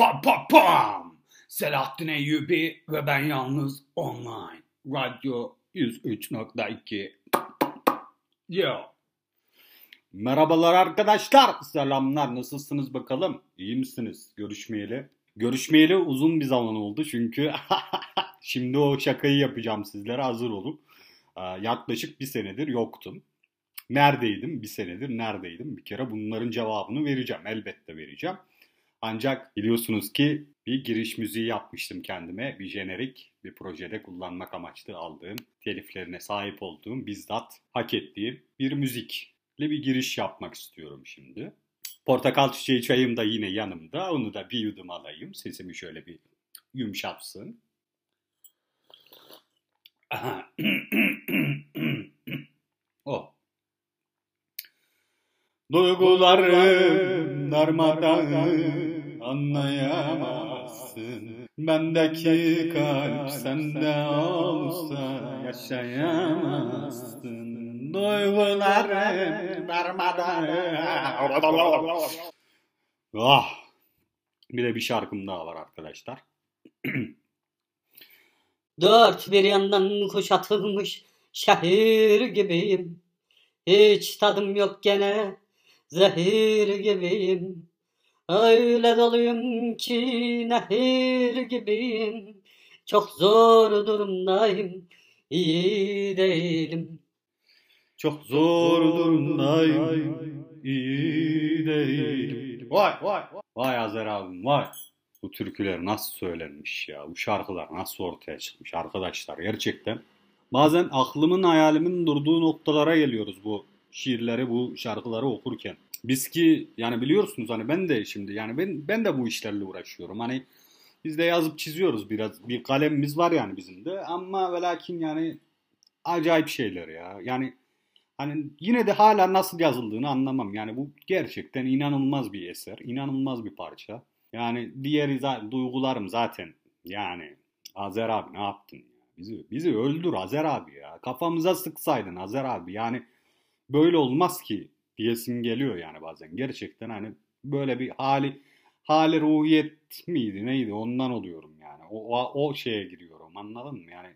Pam pam pam. Selahattin Eyyubi ve ben yalnız online. Radyo 103.2. Yo. Merhabalar arkadaşlar. Selamlar. Nasılsınız bakalım? İyi misiniz? Görüşmeyeli. Görüşmeyeli uzun bir zaman oldu çünkü şimdi o şakayı yapacağım sizlere hazır olun. Ee, yaklaşık bir senedir yoktum. Neredeydim? Bir senedir neredeydim? Bir kere bunların cevabını vereceğim. Elbette vereceğim. Ancak biliyorsunuz ki bir giriş müziği yapmıştım kendime. Bir jenerik bir projede kullanmak amaçlı aldığım, teliflerine sahip olduğum, bizzat hak ettiğim bir müzikle bir giriş yapmak istiyorum şimdi. Portakal çiçeği çayım da yine yanımda. Onu da bir yudum alayım. Sesimi şöyle bir yumuşatsın. oh. Duygularım darmadan anlayamazsın Bendeki kalp sende olsa yaşayamazsın Duygularım darmadan Ah! Bir de bir şarkım daha var arkadaşlar. Dört bir yandan kuşatılmış şehir gibiyim. Hiç tadım yok gene zehir gibiyim. Öyle doluyum ki nehir gibiyim. Çok zor durumdayım, iyi değilim. Çok zor durumdayım, iyi değilim. Vay vay vay Azer abim vay. Bu türküler nasıl söylenmiş ya? Bu şarkılar nasıl ortaya çıkmış arkadaşlar gerçekten. Bazen aklımın hayalimin durduğu noktalara geliyoruz bu şiirleri, bu şarkıları okurken. Biz ki yani biliyorsunuz hani ben de şimdi yani ben ben de bu işlerle uğraşıyorum. Hani biz de yazıp çiziyoruz biraz. Bir kalemimiz var yani bizim de ama ve lakin yani acayip şeyler ya. Yani hani yine de hala nasıl yazıldığını anlamam. Yani bu gerçekten inanılmaz bir eser, inanılmaz bir parça. Yani diğer duygularım zaten yani Azer abi ne yaptın? Bizi, bizi öldür Azer abi ya. Kafamıza sıksaydın Azer abi. Yani böyle olmaz ki diyesim geliyor yani bazen. Gerçekten hani böyle bir hali hali ruhiyet miydi neydi ondan oluyorum yani. O, o, o şeye giriyorum anladın mı? Yani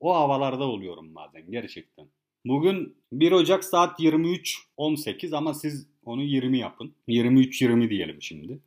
o havalarda oluyorum bazen gerçekten. Bugün 1 Ocak saat 23.18 ama siz onu 20 yapın. 23-20 diyelim şimdi.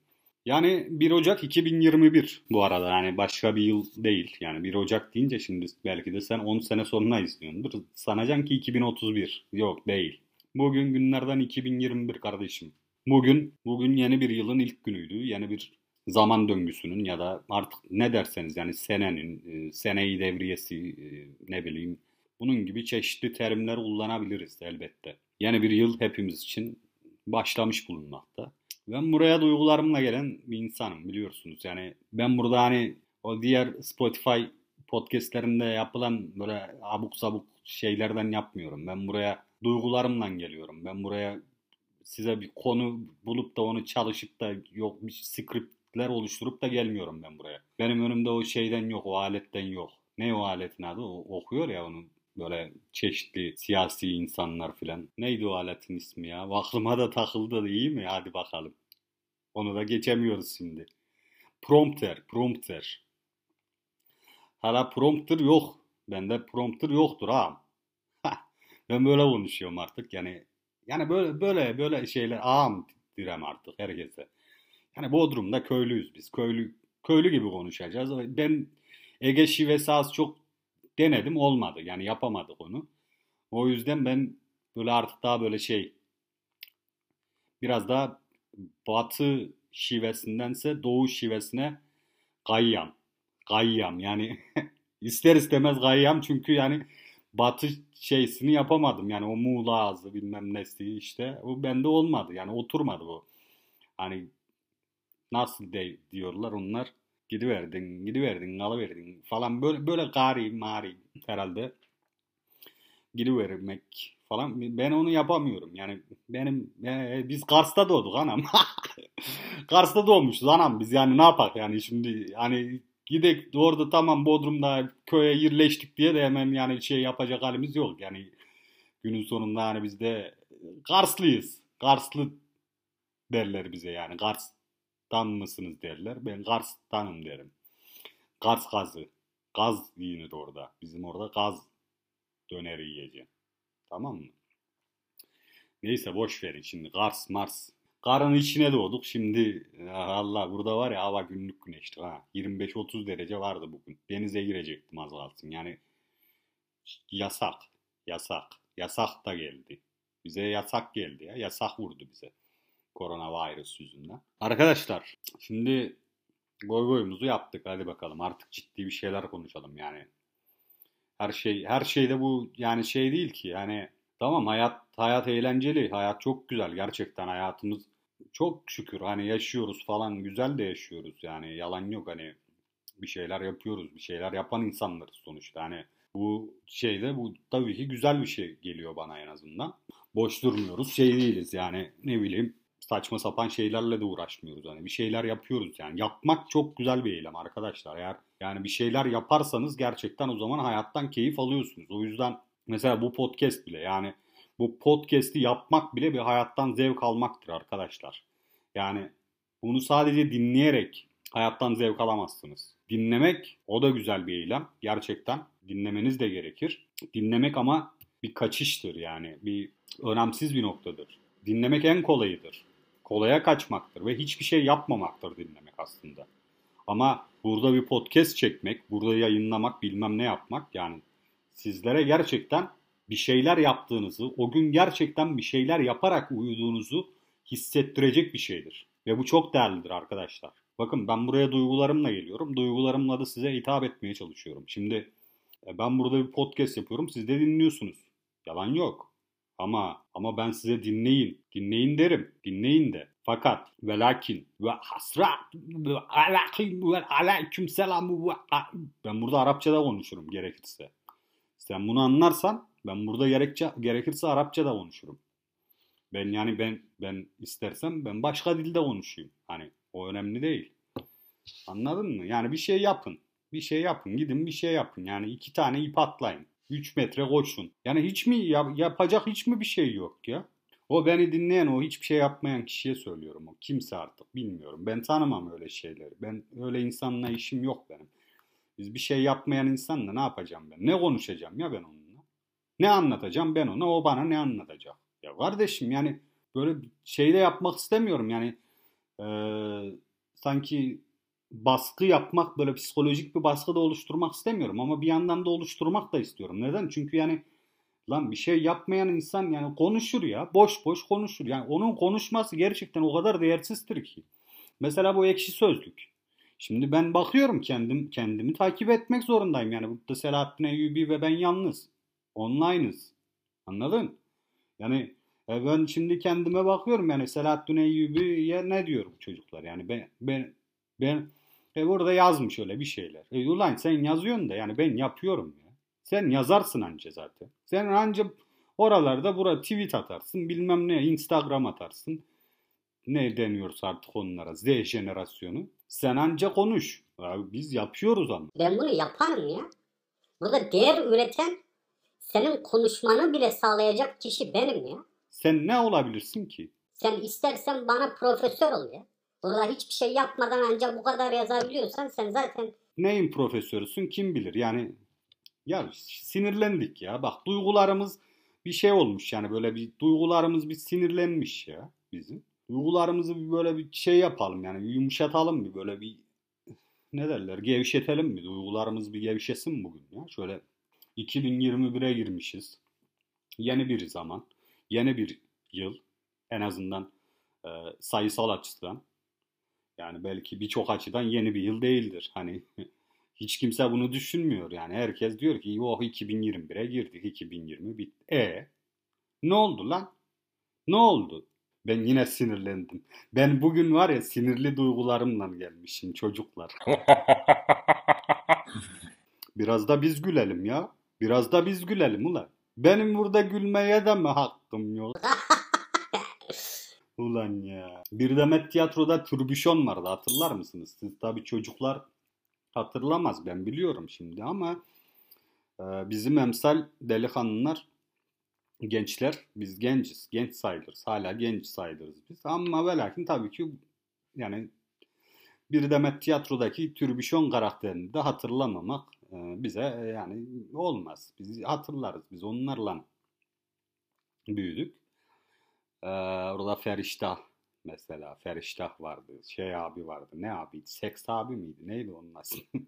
Yani 1 Ocak 2021 bu arada yani başka bir yıl değil. Yani 1 Ocak deyince şimdi belki de sen 10 sene sonra izliyordur. Sanacaksın ki 2031. Yok değil. Bugün günlerden 2021 kardeşim. Bugün bugün yeni bir yılın ilk günüydü. Yeni bir zaman döngüsünün ya da artık ne derseniz yani senenin, e, seneyi devriyesi e, ne bileyim bunun gibi çeşitli terimler kullanabiliriz elbette. Yeni bir yıl hepimiz için başlamış bulunmakta. Ben buraya duygularımla gelen bir insanım biliyorsunuz. Yani ben burada hani o diğer Spotify podcastlerinde yapılan böyle abuk sabuk şeylerden yapmıyorum. Ben buraya duygularımla geliyorum. Ben buraya size bir konu bulup da onu çalışıp da yok bir skriptler oluşturup da gelmiyorum ben buraya. Benim önümde o şeyden yok, o aletten yok. Ne o aletin adı? O, okuyor ya onu böyle çeşitli siyasi insanlar filan. Neydi o aletin ismi ya? Aklıma da takıldı da iyi mi? Hadi bakalım. Onu da geçemiyoruz şimdi. Prompter, prompter. Hala prompter yok. Bende prompter yoktur ha. ben böyle konuşuyorum artık. Yani yani böyle böyle böyle şeyler ağam direm artık herkese. Yani Bodrum'da köylüyüz biz. Köylü köylü gibi konuşacağız. Ben Ege şivesi az çok denedim olmadı. Yani yapamadık onu. O yüzden ben böyle artık daha böyle şey biraz daha batı şivesindense doğu şivesine kayyam. Kayyam yani ister istemez kayyam çünkü yani batı şeysini yapamadım. Yani o Muğla ağzı bilmem nesi işte. O bende olmadı. Yani oturmadı bu. Hani nasıl de, diyorlar onlar gidiverdin, gidiverdin, alıverdin falan böyle böyle gari mari herhalde gidivermek falan. Ben onu yapamıyorum. Yani benim e, biz Kars'ta doğduk anam. Kars'ta doğmuşuz anam biz yani ne yapak yani şimdi hani gidek orada tamam Bodrum'da köye yerleştik diye de hemen yani şey yapacak halimiz yok. Yani günün sonunda hani biz de Karslıyız. Karslı derler bize yani. Kars Kars'tan mısınız derler. Ben Kars'tanım derim. Kars gazı. Gaz yenir orada. Bizim orada gaz döneri yiyeceğim. Tamam mı? Neyse boş verin şimdi. Kars, Mars. Karın içine doğduk. Şimdi Allah burada var ya hava günlük güneşti. Ha. 25-30 derece vardı bugün. Denize girecektim az kalsın. Yani yasak. Yasak. Yasak da geldi. Bize yasak geldi ya. Yasak vurdu bize. Koronavirüs yüzünden. Arkadaşlar şimdi goy goyumuzu yaptık. Hadi bakalım artık ciddi bir şeyler konuşalım yani. Her şey her şeyde bu yani şey değil ki yani tamam hayat hayat eğlenceli. Hayat çok güzel gerçekten hayatımız çok şükür hani yaşıyoruz falan güzel de yaşıyoruz yani yalan yok hani bir şeyler yapıyoruz bir şeyler yapan insanlarız sonuçta hani bu şeyde bu tabii ki güzel bir şey geliyor bana en azından. Boş durmuyoruz şey değiliz yani ne bileyim saçma sapan şeylerle de uğraşmıyoruz. Hani bir şeyler yapıyoruz yani. Yapmak çok güzel bir eylem arkadaşlar. Eğer yani bir şeyler yaparsanız gerçekten o zaman hayattan keyif alıyorsunuz. O yüzden mesela bu podcast bile yani bu podcast'i yapmak bile bir hayattan zevk almaktır arkadaşlar. Yani bunu sadece dinleyerek hayattan zevk alamazsınız. Dinlemek o da güzel bir eylem. Gerçekten dinlemeniz de gerekir. Dinlemek ama bir kaçıştır yani. Bir önemsiz bir noktadır. Dinlemek en kolayıdır. Kolaya kaçmaktır ve hiçbir şey yapmamaktır dinlemek aslında. Ama burada bir podcast çekmek, burada yayınlamak, bilmem ne yapmak yani sizlere gerçekten bir şeyler yaptığınızı, o gün gerçekten bir şeyler yaparak uyuduğunuzu hissettirecek bir şeydir. Ve bu çok değerlidir arkadaşlar. Bakın ben buraya duygularımla geliyorum. Duygularımla da size hitap etmeye çalışıyorum. Şimdi e, ben burada bir podcast yapıyorum. Siz de dinliyorsunuz. Yalan yok. Ama ama ben size dinleyin. Dinleyin derim. Dinleyin de. Fakat ve lakin ve hasrat ve alakim ve aleyküm selam ve ben burada Arapça da konuşurum gerekirse. Sen bunu anlarsan ben burada gerekçe, gerekirse Arapça da konuşurum. Ben yani ben ben istersem ben başka dilde konuşayım. Hani o önemli değil. Anladın mı? Yani bir şey yapın. Bir şey yapın. Gidin bir şey yapın. Yani iki tane ip atlayın. 3 metre koşun. Yani hiç mi yap, yapacak hiç mi bir şey yok ya? O beni dinleyen o hiçbir şey yapmayan kişiye söylüyorum. O kimse artık bilmiyorum. Ben tanımam öyle şeyleri. Ben öyle insanla işim yok benim. Biz bir şey yapmayan insanla ne yapacağım ben? Ne konuşacağım ya ben onunla? Ne anlatacağım ben ona? O bana ne anlatacak? Ya kardeşim yani böyle şeyde yapmak istemiyorum. Yani e, sanki baskı yapmak böyle psikolojik bir baskı da oluşturmak istemiyorum ama bir yandan da oluşturmak da istiyorum. Neden? Çünkü yani lan bir şey yapmayan insan yani konuşur ya boş boş konuşur. Yani onun konuşması gerçekten o kadar değersizdir ki. Mesela bu ekşi sözlük. Şimdi ben bakıyorum kendim kendimi takip etmek zorundayım. Yani burada Selahattin Eyyubi ve ben yalnız. Online'ız. Anladın? Yani e ben şimdi kendime bakıyorum yani Selahattin Eyyubi'ye ne diyorum çocuklar? Yani ben ben ben e burada yazmış öyle bir şeyler. E ulan sen yazıyorsun da yani ben yapıyorum ya. Sen yazarsın anca zaten. Sen anca oralarda bura tweet atarsın bilmem ne Instagram atarsın. Ne deniyorsa artık onlara Z jenerasyonu. Sen anca konuş. Abi biz yapıyoruz ama. Ben bunu yaparım ya. Burada değer üreten senin konuşmanı bile sağlayacak kişi benim ya. Sen ne olabilirsin ki? Sen istersen bana profesör ol ya. Burada hiçbir şey yapmadan ancak bu kadar yazabiliyorsan sen zaten... Neyin profesörüsün kim bilir yani ya sinirlendik ya bak duygularımız bir şey olmuş yani böyle bir duygularımız bir sinirlenmiş ya bizim. Duygularımızı bir böyle bir şey yapalım yani yumuşatalım bir böyle bir ne derler gevşetelim mi? Duygularımız bir gevşesin bugün ya. Şöyle 2021'e girmişiz. Yeni bir zaman, yeni bir yıl en azından e, sayısal açıdan. Yani belki birçok açıdan yeni bir yıl değildir. Hani hiç kimse bunu düşünmüyor. Yani herkes diyor ki oh 2021'e girdik 2020 bitti. E ne oldu lan? Ne oldu? Ben yine sinirlendim. Ben bugün var ya sinirli duygularımla gelmişim çocuklar. Biraz da biz gülelim ya. Biraz da biz gülelim ulan. Benim burada gülmeye de mi hakkım yok? Ulan ya. Bir Demet Tiyatro'da türbüşon vardı hatırlar mısınız? Siz tabii çocuklar hatırlamaz ben biliyorum şimdi ama e, bizim emsal delikanlılar gençler biz genciz genç sayılırız hala genç sayılırız biz ama ve lakin tabii ki yani bir Demet Tiyatro'daki türbüşon karakterini de hatırlamamak e, bize e, yani olmaz. Biz hatırlarız. Biz onlarla büyüdük. Ee, orada Feriştah mesela. Feriştah vardı. Şey abi vardı. Ne abiydi? Seks abi miydi? Neydi onun adı?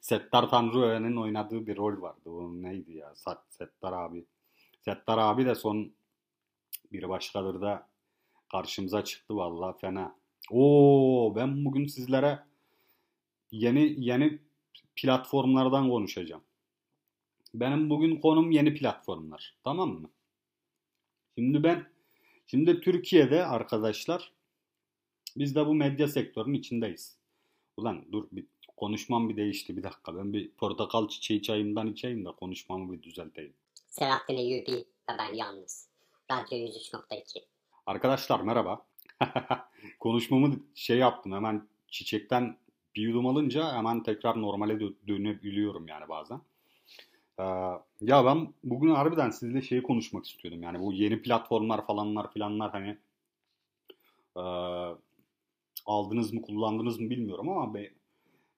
Settar Tanrıören'in oynadığı bir rol vardı. O neydi ya? Settar abi. Settar abi de son bir başkadır da karşımıza çıktı vallahi fena. Oo ben bugün sizlere yeni yeni platformlardan konuşacağım. Benim bugün konum yeni platformlar. Tamam mı? Şimdi ben şimdi Türkiye'de arkadaşlar biz de bu medya sektörünün içindeyiz. Ulan dur bir konuşmam bir değişti bir dakika. Ben bir portakal çiçeği çayımdan içeyim de konuşmamı bir düzelteyim. Selahattin Eyyubi ve ben yalnız. Radyo 103.2. Arkadaşlar merhaba. Konuşmamı şey yaptım hemen çiçekten bir yudum alınca hemen tekrar normale dö- dönebiliyorum yani bazen. Ee, ya ben bugün harbiden sizinle şeyi konuşmak istiyordum. Yani bu yeni platformlar falanlar filanlar hani e, aldınız mı kullandınız mı bilmiyorum ama be,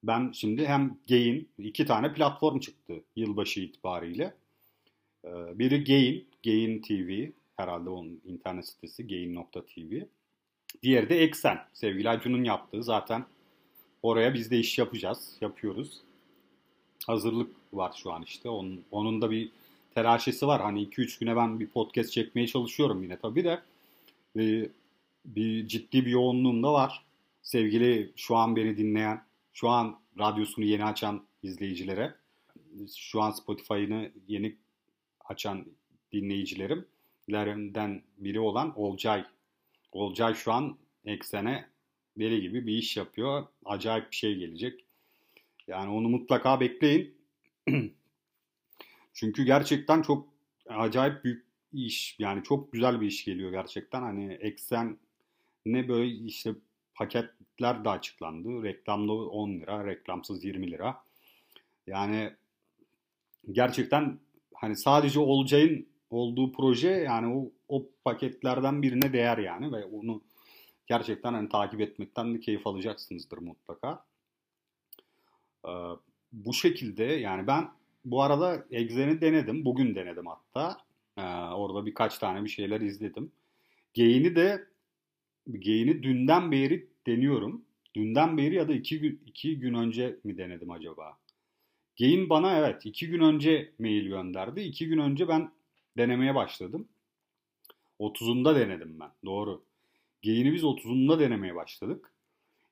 ben şimdi hem Gain iki tane platform çıktı yılbaşı itibariyle. Ee, biri Gain, Gain TV herhalde onun internet sitesi gain.tv. Diğeri de Eksen. Sevgili Acun'un yaptığı zaten oraya biz de iş yapacağız. Yapıyoruz. Hazırlık var şu an işte. Onun, onun da bir telaşesi var. Hani 2-3 güne ben bir podcast çekmeye çalışıyorum yine tabii de. Ve bir ciddi bir yoğunluğum da var. Sevgili şu an beni dinleyen, şu an radyosunu yeni açan izleyicilere, şu an Spotify'ını yeni açan dinleyicilerimlerinden biri olan Olcay. Olcay şu an eksene deli gibi bir iş yapıyor. Acayip bir şey gelecek. Yani onu mutlaka bekleyin. Çünkü gerçekten çok acayip büyük iş. Yani çok güzel bir iş geliyor gerçekten. Hani eksen ne böyle işte paketler de açıklandı. Reklamlı 10 lira, reklamsız 20 lira. Yani gerçekten hani sadece Olcay'ın olduğu proje yani o, o paketlerden birine değer yani ve onu gerçekten hani takip etmekten de keyif alacaksınızdır mutlaka. Ee, bu şekilde yani ben bu arada Exen'i denedim. Bugün denedim hatta. Ee, orada birkaç tane bir şeyler izledim. Gain'i de Gain'i dünden beri deniyorum. Dünden beri ya da iki gün, iki gün önce mi denedim acaba? Gain bana evet iki gün önce mail gönderdi. İki gün önce ben denemeye başladım. 30'unda denedim ben. Doğru. Gain'i biz 30'unda denemeye başladık.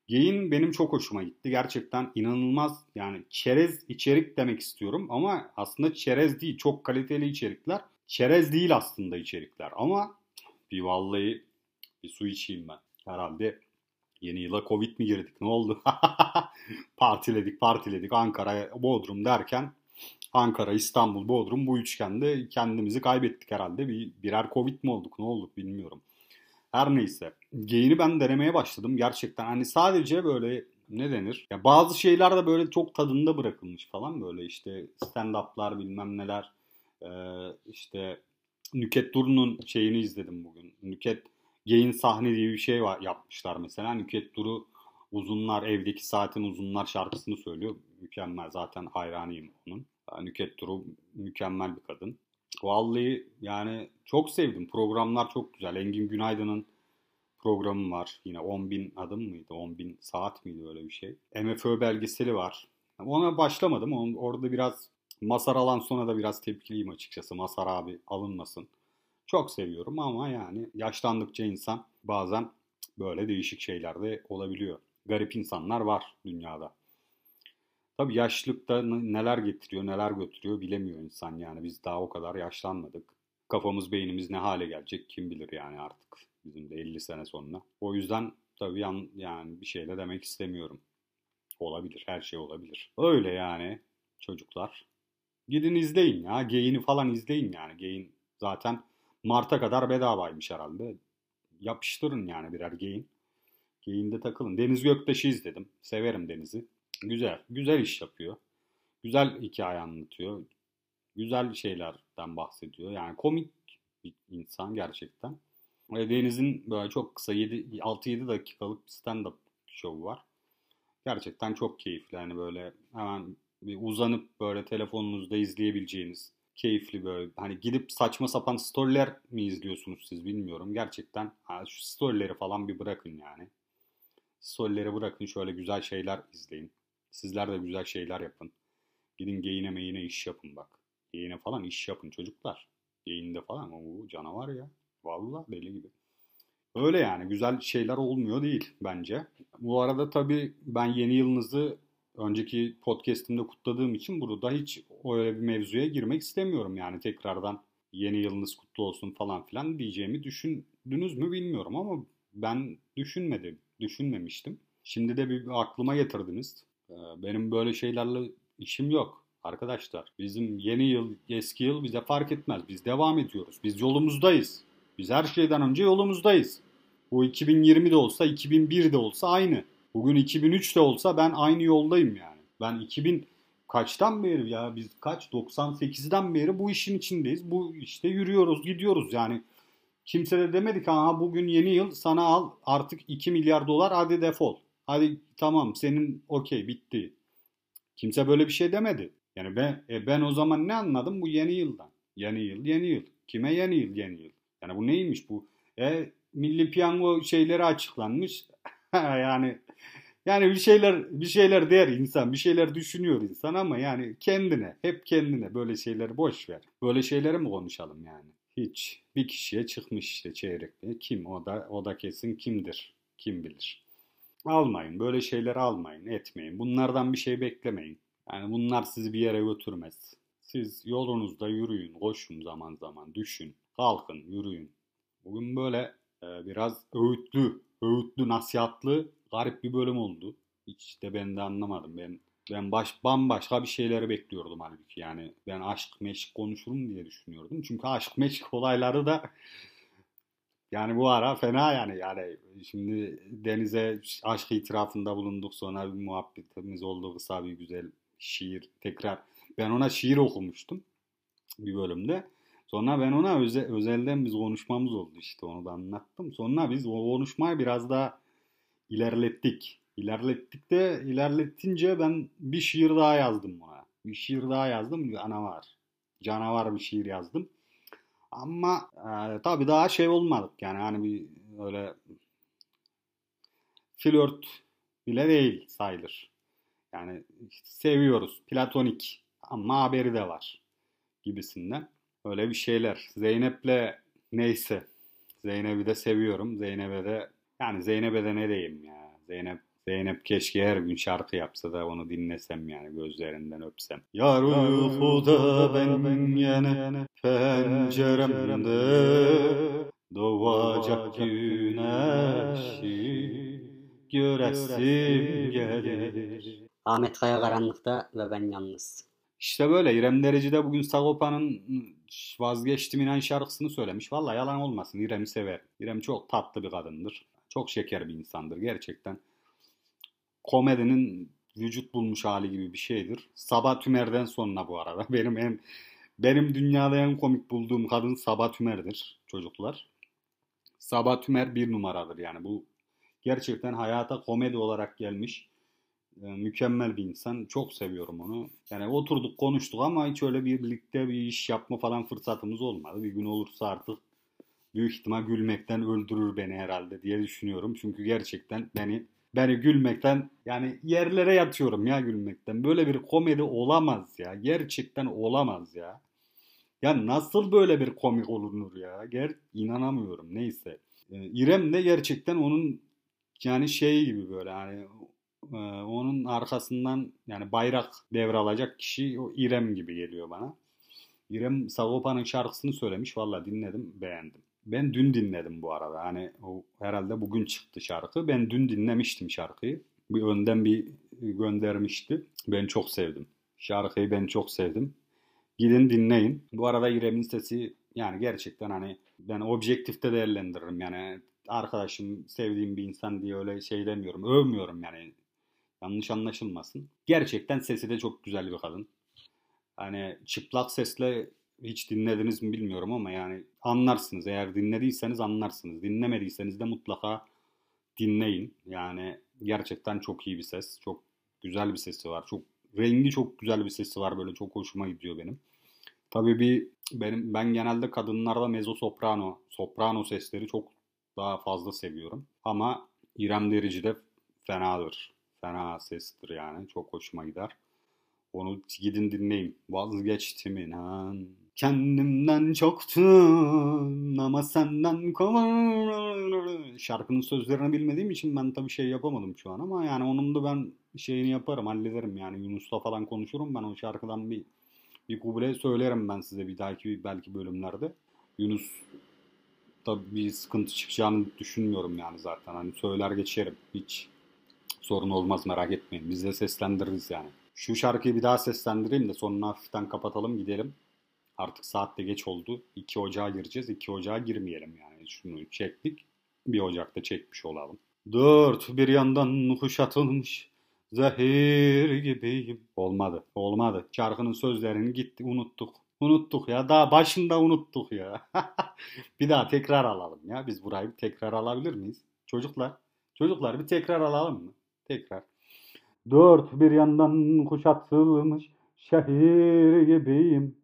Gain benim çok hoşuma gitti. Gerçekten inanılmaz yani çerez içerik demek istiyorum ama aslında çerez değil. Çok kaliteli içerikler. Çerez değil aslında içerikler ama bir vallahi bir su içeyim ben. Herhalde yeni yıla Covid mi girdik ne oldu? partiledik partiledik Ankara, Bodrum derken Ankara, İstanbul, Bodrum bu üçgende kendimizi kaybettik herhalde. Bir, birer Covid mi olduk ne olduk bilmiyorum. Her neyse. Gain'i ben denemeye başladım. Gerçekten hani sadece böyle ne denir? Ya bazı şeyler de böyle çok tadında bırakılmış falan böyle işte stand-up'lar bilmem neler. Ee, işte Nüket Duru'nun şeyini izledim bugün. Nüket Gain sahne diye bir şey var yapmışlar mesela. Nüket Duru uzunlar evdeki saatin uzunlar şarkısını söylüyor. Mükemmel zaten hayranıyım onun. Nüket Duru mükemmel bir kadın. Vallahi yani çok sevdim. Programlar çok güzel. Engin Günaydın'ın programı var. Yine 10.000 adım mıydı? 10.000 saat miydi öyle bir şey. MFÖ belgeseli var. Ona başlamadım. Orada biraz Masar alan sonra da biraz tepkiliyim açıkçası. Masar abi alınmasın. Çok seviyorum ama yani yaşlandıkça insan bazen böyle değişik şeyler de olabiliyor. Garip insanlar var dünyada. Tabii yaşlılıkta neler getiriyor, neler götürüyor bilemiyor insan yani. Biz daha o kadar yaşlanmadık. Kafamız, beynimiz ne hale gelecek kim bilir yani artık. Bizim de 50 sene sonra. O yüzden tabii yan, yani bir şey de demek istemiyorum. Olabilir, her şey olabilir. Öyle yani çocuklar. Gidin izleyin ya. Geyini falan izleyin yani. Geyin zaten Mart'a kadar bedavaymış herhalde. Yapıştırın yani birer geyin. Geyinde takılın. Deniz Göktaş'ı izledim. Severim Deniz'i. Güzel. Güzel iş yapıyor. Güzel hikaye anlatıyor. Güzel şeylerden bahsediyor. Yani komik bir insan gerçekten. Ve Deniz'in böyle çok kısa 6-7 dakikalık bir stand-up show var. Gerçekten çok keyifli. Hani böyle hemen bir uzanıp böyle telefonunuzda izleyebileceğiniz keyifli böyle hani gidip saçma sapan storyler mi izliyorsunuz siz bilmiyorum. Gerçekten şu storyleri falan bir bırakın yani. Storyleri bırakın şöyle güzel şeyler izleyin. Sizler de güzel şeyler yapın. Gidin geyine meyine iş yapın bak. Geyine falan iş yapın çocuklar. Geyinde falan o canavar ya. Vallahi deli gibi. Öyle yani güzel şeyler olmuyor değil bence. Bu arada tabii ben yeni yılınızı önceki podcast'imde kutladığım için burada hiç öyle bir mevzuya girmek istemiyorum. Yani tekrardan yeni yılınız kutlu olsun falan filan diyeceğimi düşündünüz mü bilmiyorum ama ben düşünmedim, düşünmemiştim. Şimdi de bir aklıma getirdiniz. Ee, benim böyle şeylerle işim yok arkadaşlar. Bizim yeni yıl, eski yıl bize fark etmez. Biz devam ediyoruz. Biz yolumuzdayız. Biz her şeyden önce yolumuzdayız. Bu 2020 de olsa, 2001 de olsa aynı. Bugün 2003 de olsa ben aynı yoldayım yani. Ben 2000 kaçtan beri ya biz kaç 98'den beri bu işin içindeyiz. Bu işte yürüyoruz, gidiyoruz yani. Kimse de demedi ki ha bugün yeni yıl sana al artık 2 milyar dolar hadi defol. Hadi tamam senin okey bitti. Kimse böyle bir şey demedi. Yani ben, e ben o zaman ne anladım bu yeni yıldan? Yeni yıl, yeni yıl. Kime yeni yıl, yeni yıl? Yani bu neymiş bu? E, milli piyango şeyleri açıklanmış. yani yani bir şeyler bir şeyler der insan, bir şeyler düşünüyor insan ama yani kendine, hep kendine böyle şeyleri boş ver. Böyle şeyleri mi konuşalım yani? Hiç. Bir kişiye çıkmış işte çeyrekte. Kim o da o da kesin kimdir? Kim bilir. Almayın. Böyle şeyleri almayın, etmeyin. Bunlardan bir şey beklemeyin. Yani bunlar sizi bir yere götürmez. Siz yolunuzda yürüyün, koşun zaman zaman, düşün, kalkın, yürüyün. Bugün böyle e, biraz öğütlü, öğütlü, nasihatlı garip bir bölüm oldu. Hiç de ben de anlamadım. Ben ben baş bambaşka bir şeyleri bekliyordum halbuki. Yani ben aşk meşk konuşurum diye düşünüyordum. Çünkü aşk meşk olayları da yani bu ara fena yani. Yani şimdi Deniz'e aşk itirafında bulunduk. Sonra bir muhabbetimiz oldu. Kısa bir güzel şiir. Tekrar ben ona şiir okumuştum bir bölümde. Sonra ben ona öze, özelden biz konuşmamız oldu işte onu da anlattım. Sonra biz o konuşmayı biraz daha ilerlettik. İlerlettik de ilerletince ben bir şiir daha yazdım buna. Bir şiir daha yazdım. Canavar. Canavar bir şiir yazdım. Ama e, tabii daha şey olmadık yani hani bir öyle flört bile değil sayılır. Yani seviyoruz. Platonik ama haberi de var gibisinden. Öyle bir şeyler. Zeynep'le neyse. Zeynep'i de seviyorum. Zeynep'e de yani Zeynep'e de ne diyeyim ya. Zeynep Zeynep keşke her gün şarkı yapsa da onu dinlesem yani gözlerinden öpsem. Yar uykuda ben yine penceremde doğacak güneşi göresim gelir. Ahmet Kaya karanlıkta ve ben yalnız. İşte böyle İrem Derici de bugün Sagopa'nın vazgeçtim inen şarkısını söylemiş. Vallahi yalan olmasın İrem'i sever. İrem çok tatlı bir kadındır. Çok şeker bir insandır gerçekten. Komedinin vücut bulmuş hali gibi bir şeydir. Sabah Tümer'den sonra bu arada. Benim en benim dünyada en komik bulduğum kadın Sabah Tümer'dir çocuklar. Sabah Tümer bir numaradır yani bu gerçekten hayata komedi olarak gelmiş mükemmel bir insan. Çok seviyorum onu. Yani oturduk konuştuk ama hiç öyle birlikte bir iş yapma falan fırsatımız olmadı. Bir gün olursa artık büyük ihtimal gülmekten öldürür beni herhalde diye düşünüyorum. Çünkü gerçekten beni beni gülmekten yani yerlere yatıyorum ya gülmekten. Böyle bir komedi olamaz ya. Gerçekten olamaz ya. Ya nasıl böyle bir komik olunur ya? Ger inanamıyorum. Neyse. Ee, İrem de gerçekten onun yani şey gibi böyle hani e, onun arkasından yani bayrak devralacak kişi o İrem gibi geliyor bana. İrem Sagopa'nın şarkısını söylemiş. Valla dinledim, beğendim. Ben dün dinledim bu arada. Hani o herhalde bugün çıktı şarkı. Ben dün dinlemiştim şarkıyı. Bir önden bir göndermişti. Ben çok sevdim. Şarkıyı ben çok sevdim. Gidin dinleyin. Bu arada İrem'in sesi yani gerçekten hani ben objektifte değerlendiririm. Yani arkadaşım, sevdiğim bir insan diye öyle şey demiyorum. Övmüyorum yani. Yanlış anlaşılmasın. Gerçekten sesi de çok güzel bir kadın. Hani çıplak sesle hiç dinlediniz mi bilmiyorum ama yani anlarsınız. Eğer dinlediyseniz anlarsınız. Dinlemediyseniz de mutlaka dinleyin. Yani gerçekten çok iyi bir ses. Çok güzel bir sesi var. Çok rengi çok güzel bir sesi var böyle çok hoşuma gidiyor benim. Tabii bir benim ben genelde kadınlarda mezzo soprano, soprano sesleri çok daha fazla seviyorum. Ama İrem Derici de fenadır. Fena sestir yani. Çok hoşuma gider. Onu gidin dinleyin. Vazgeçtim inan. Kendimden çoktum ama senden kovur. Şarkının sözlerini bilmediğim için ben tabii şey yapamadım şu an ama yani onun da ben şeyini yaparım, hallederim yani Yunus'la falan konuşurum ben o şarkıdan bir bir kuble söylerim ben size bir dahaki belki bölümlerde. Yunus da bir sıkıntı çıkacağını düşünmüyorum yani zaten. Hani söyler geçerim. Hiç sorun olmaz merak etmeyin. Biz de seslendiririz yani. Şu şarkıyı bir daha seslendireyim de sonunu hafiften kapatalım gidelim. Artık saat de geç oldu. 2 Ocağa gireceğiz. 2 Ocağa girmeyelim yani. Şunu çektik. 1 Ocak'ta çekmiş olalım. Dört bir yandan kuşatılmış zehir gibiyim. Olmadı. Olmadı. Şarkının sözlerini gitti unuttuk. Unuttuk ya. Daha başında unuttuk ya. bir daha tekrar alalım ya. Biz burayı bir tekrar alabilir miyiz? Çocuklar. Çocuklar bir tekrar alalım mı? Tekrar. Dört bir yandan kuşatılmış şehir gibiyim.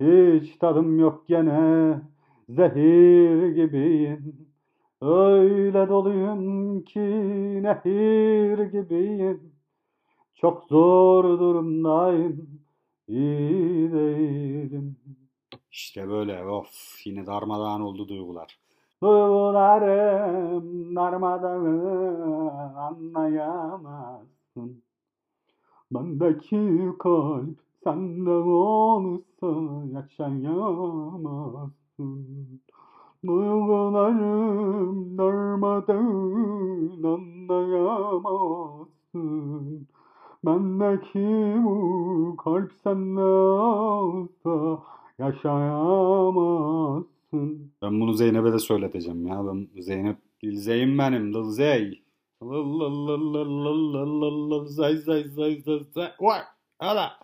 Hiç tadım yok gene zehir gibiyim. Öyle doluyum ki nehir gibiyim. Çok zor durumdayım. iyi değilim. İşte böyle of yine darmadağın oldu duygular. Duygularım darmadağın anlayamazsın. Bendeki kalp sende olsa yaşayamazsın. Duygularım darmadağın anlayamazsın. Bendeki bu kalp sende olsa yaşayamazsın. Ben bunu Zeynep'e de söyleteceğim ya. Ben Zeynep Dilzeyim benim Dilzey. Zay zay zay zay zay. Vay. Hala.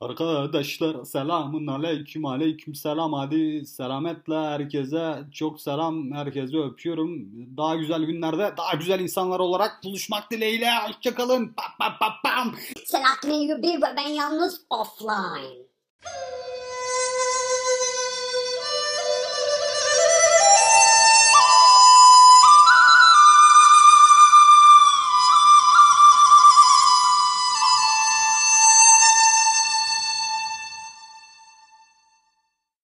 Arkadaşlar selamun aleyküm aleyküm selam hadi selametle herkese çok selam herkese öpüyorum. Daha güzel günlerde daha güzel insanlar olarak buluşmak dileğiyle hoşçakalın. Pam pam pam. Selahattin Eyyubi ve ben yalnız offline.